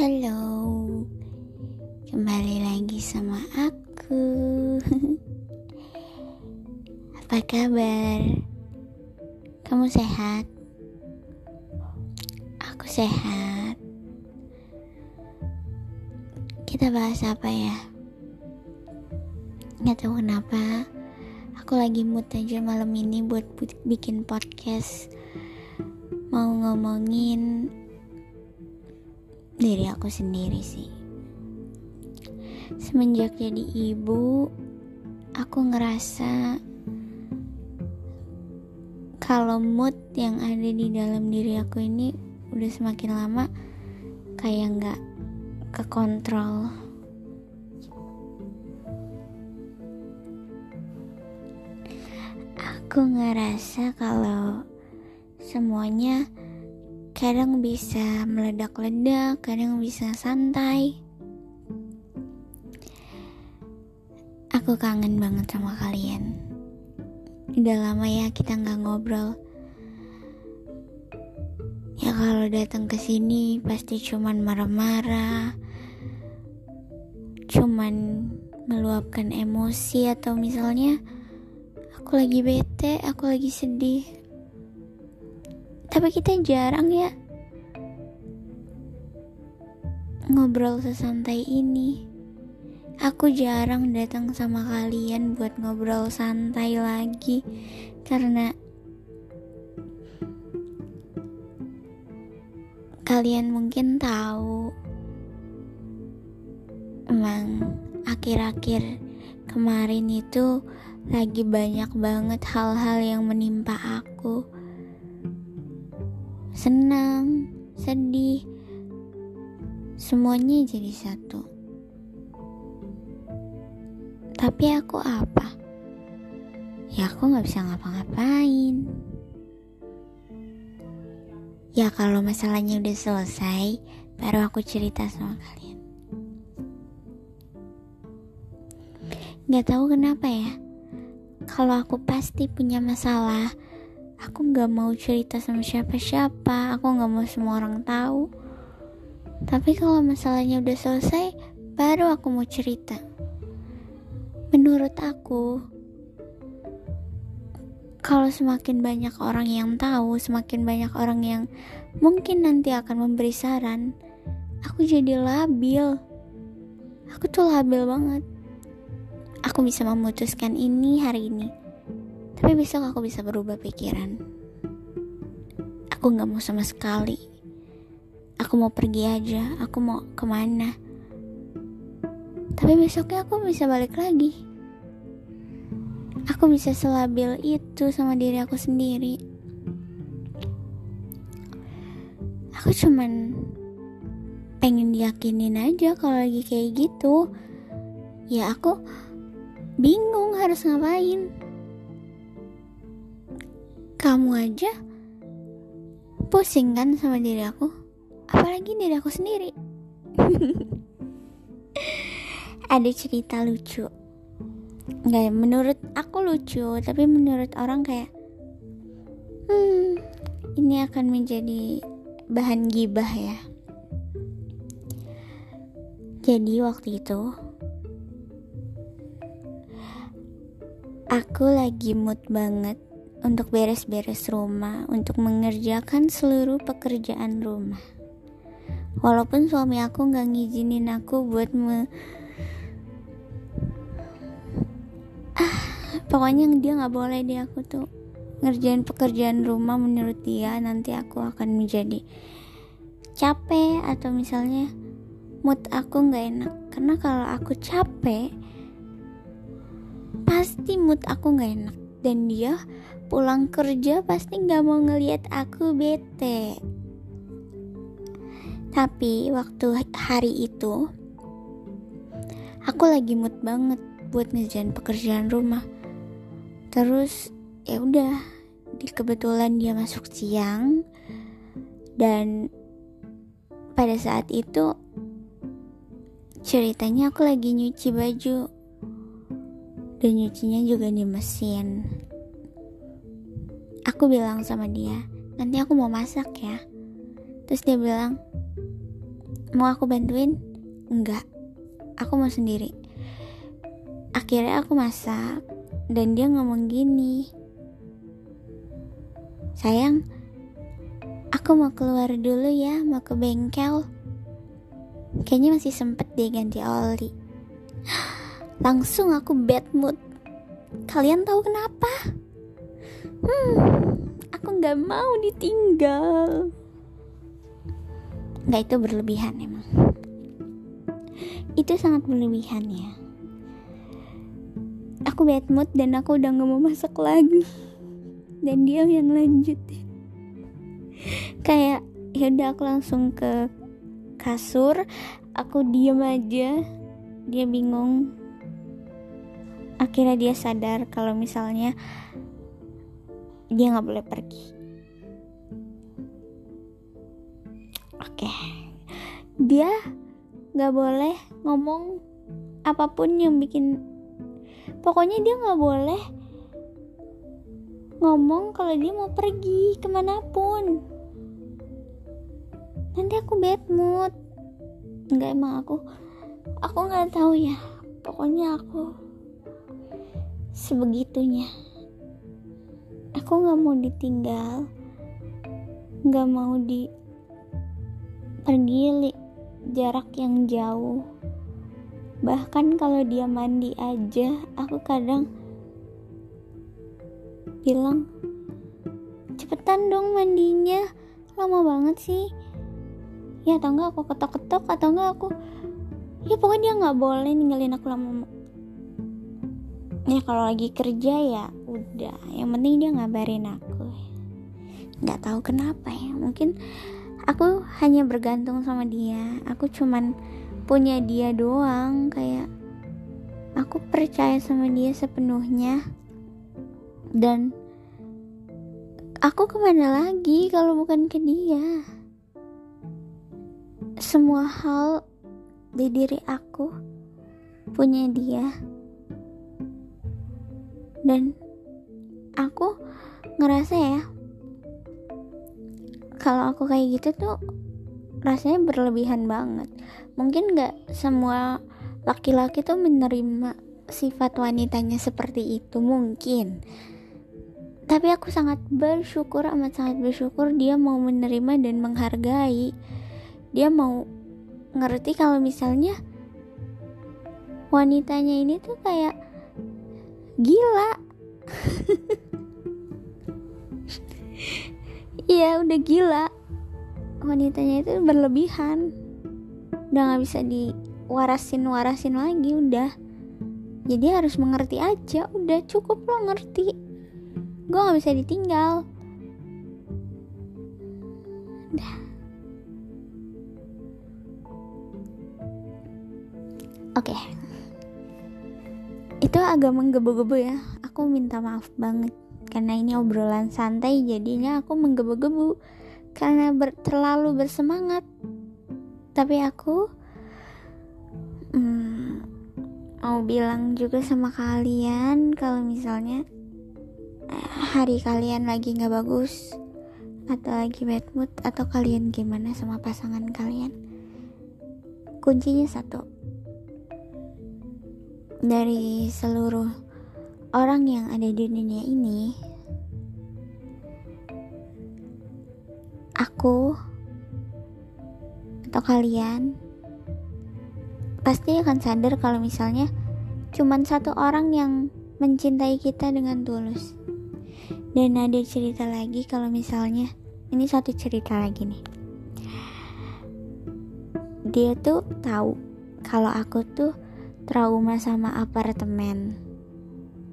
Halo, kembali lagi sama aku. Apa kabar? Kamu sehat? Aku sehat. Kita bahas apa ya? Gak tahu kenapa, aku lagi mood aja malam ini buat bikin podcast. Mau ngomongin diri aku sendiri sih. Semenjak jadi ibu, aku ngerasa kalau mood yang ada di dalam diri aku ini udah semakin lama kayak nggak kekontrol. Aku ngerasa kalau semuanya kadang bisa meledak-ledak, kadang bisa santai. Aku kangen banget sama kalian. Udah lama ya kita nggak ngobrol. Ya kalau datang ke sini pasti cuman marah-marah, cuman meluapkan emosi atau misalnya aku lagi bete, aku lagi sedih, tapi kita jarang ya ngobrol sesantai ini. Aku jarang datang sama kalian buat ngobrol santai lagi karena kalian mungkin tahu emang akhir-akhir kemarin itu lagi banyak banget hal-hal yang menimpa aku senang, sedih, semuanya jadi satu. Tapi aku apa? Ya aku gak bisa ngapa-ngapain. Ya kalau masalahnya udah selesai, baru aku cerita sama kalian. Gak tahu kenapa ya. Kalau aku pasti punya masalah, aku nggak mau cerita sama siapa-siapa. Aku nggak mau semua orang tahu. Tapi kalau masalahnya udah selesai baru aku mau cerita. Menurut aku kalau semakin banyak orang yang tahu semakin banyak orang yang mungkin nanti akan memberi saran aku jadi labil. Aku tuh labil banget. Aku bisa memutuskan ini hari ini tapi besok aku bisa berubah pikiran. Aku gak mau sama sekali. Aku mau pergi aja, aku mau ke mana. Tapi besoknya aku bisa balik lagi. Aku bisa selabil itu sama diri aku sendiri. Aku cuman pengen diyakinin aja kalau lagi kayak gitu. Ya aku bingung harus ngapain kamu aja pusing kan sama diri aku? Apalagi diri aku sendiri. Ada cerita lucu. Nggak menurut aku lucu tapi menurut orang kayak hmm ini akan menjadi bahan gibah ya. Jadi waktu itu aku lagi mood banget untuk beres-beres rumah, untuk mengerjakan seluruh pekerjaan rumah. Walaupun suami aku nggak ngizinin aku buat me ah, pokoknya dia nggak boleh dia aku tuh ngerjain pekerjaan rumah menurut dia nanti aku akan menjadi capek atau misalnya mood aku nggak enak karena kalau aku capek pasti mood aku nggak enak dan dia pulang kerja pasti gak mau ngeliat aku bete. Tapi waktu hari itu aku lagi mood banget buat ngerjain pekerjaan rumah. Terus ya udah, di kebetulan dia masuk siang dan pada saat itu ceritanya aku lagi nyuci baju dan nyucinya juga di mesin aku bilang sama dia nanti aku mau masak ya. Terus dia bilang mau aku bantuin? Enggak aku mau sendiri. Akhirnya aku masak dan dia ngomong gini sayang aku mau keluar dulu ya mau ke bengkel. Kayaknya masih sempet deh ganti oli. Langsung aku bad mood. Kalian tahu kenapa hmm aku nggak mau ditinggal. Nggak itu berlebihan emang. Itu sangat berlebihan ya. Aku bad mood dan aku udah nggak mau masak lagi. Dan dia yang lanjut kayak ya udah aku langsung ke kasur. Aku diem aja. Dia bingung. Akhirnya dia sadar kalau misalnya dia nggak boleh pergi. Oke. Dia nggak boleh ngomong apa pun yang bikin pokoknya dia nggak boleh ngomong kalau dia mau pergi ke mana pun. Nanti aku bad mood. Nggak emang aku aku nggak tahu ya. Pokoknya aku sebegitunya aku nggak mau ditinggal. Nggak mau di pergi jarak yang jauh. Bahkan kalau dia mandi aja aku kadang bilang cepetan dong mandinya lama banget sih. Ya atau enggak aku ketok-ketok atau enggak aku ya pokoknya dia nggak boleh ninggalin aku lama ya kalau lagi kerja ya udah yang penting dia ngabarin aku. Nggak tahu kenapa ya mungkin aku hanya bergantung sama dia. Aku cuman punya dia doang kayak aku percaya sama dia sepenuhnya. Dan aku ke mana lagi kalau bukan ke dia? Semua hal di diri aku punya dia. Dan aku ngerasa ya kalau aku kayak gitu tuh rasanya berlebihan banget. Mungkin gak semua laki-laki tuh menerima sifat wanitanya seperti itu mungkin. Tapi aku sangat bersyukur amat sangat bersyukur dia mau menerima dan menghargai. Dia mau ngerti kalau misalnya wanitanya ini tuh kayak gila iya udah gila wanitanya itu berlebihan udah nggak bisa diwarasin warasin lagi udah jadi harus mengerti aja udah cukup lo ngerti gue nggak bisa ditinggal udah Oke. Okay. Itu agak menggebu-gebu ya. Aku minta maaf banget karena ini obrolan santai jadinya aku menggebu-gebu. Karena ber terlalu bersemangat. Tapi aku hmm, mau bilang juga sama kalian kalau misalnya eh, hari kalian lagi nggak bagus atau lagi bad mood atau kalian gimana sama pasangan kalian. Kuncinya satu. Dari seluruh orang yang ada di dunia ini, aku atau kalian pasti akan sadar kalau misalnya cuman satu orang yang mencintai kita dengan tulus. Dan ada cerita lagi kalau misalnya ini satu cerita lagi nih. Dia tuh tahu kalau aku tuh trauma sama apartemen.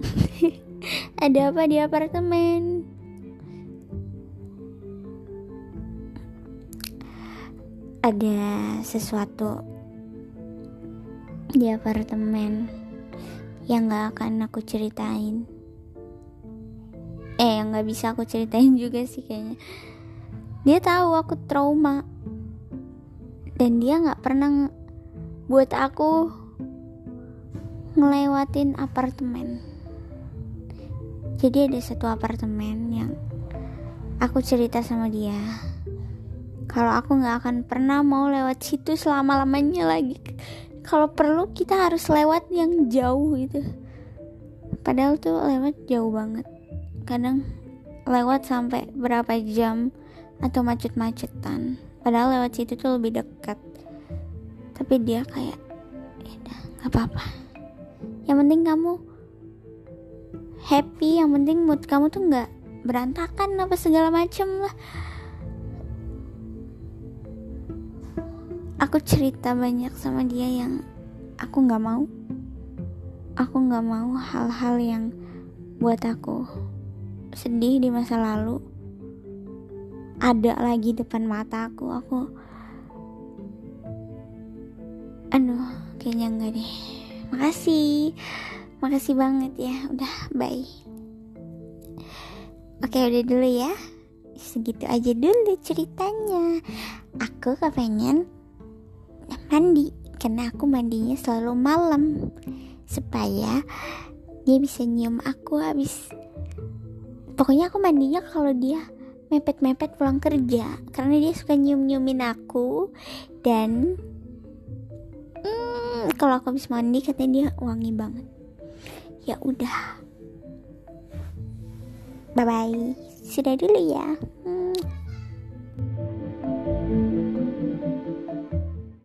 Ada apa di apartemen? Ada sesuatu di apartemen yang gak akan aku ceritain. Eh, yang gak bisa aku ceritain juga sih kayaknya. Dia tahu aku trauma dan dia gak pernah buat aku ngelewatin apartemen jadi ada satu apartemen yang aku cerita sama dia. Kalau aku nggak akan pernah mau lewat situ selama lamanya lagi. Kalau perlu kita harus lewat yang jauh gitu. Padahal tuh lewat jauh banget. Kadang lewat sampai berapa jam atau macet-macetan. Padahal lewat situ tuh lebih dekat. Tapi dia kayak ya udah nggak apa-apa. Yang penting kamu happy yang penting mood kamu tuh nggak berantakan apa segala macem lah. Aku cerita banyak sama dia yang aku nggak mau. Aku nggak mau hal-hal yang buat aku sedih di masa lalu. Ada lagi depan mata aku aku aduh kayaknya enggak deh. Makasih makasih banget ya. Udah bye. Oke udah dulu ya. Segitu aja dulu ceritanya. Aku kepengen mandi karena aku mandinya selalu malam supaya dia bisa nyium aku habis. Pokoknya aku mandinya kalau dia mepet-mepet pulang kerja karena dia suka nyium-nyiumin aku dan hmm, kalau aku habis mandi katanya dia wangi banget ya udah. Bye bye sudah dulu ya. Hmm.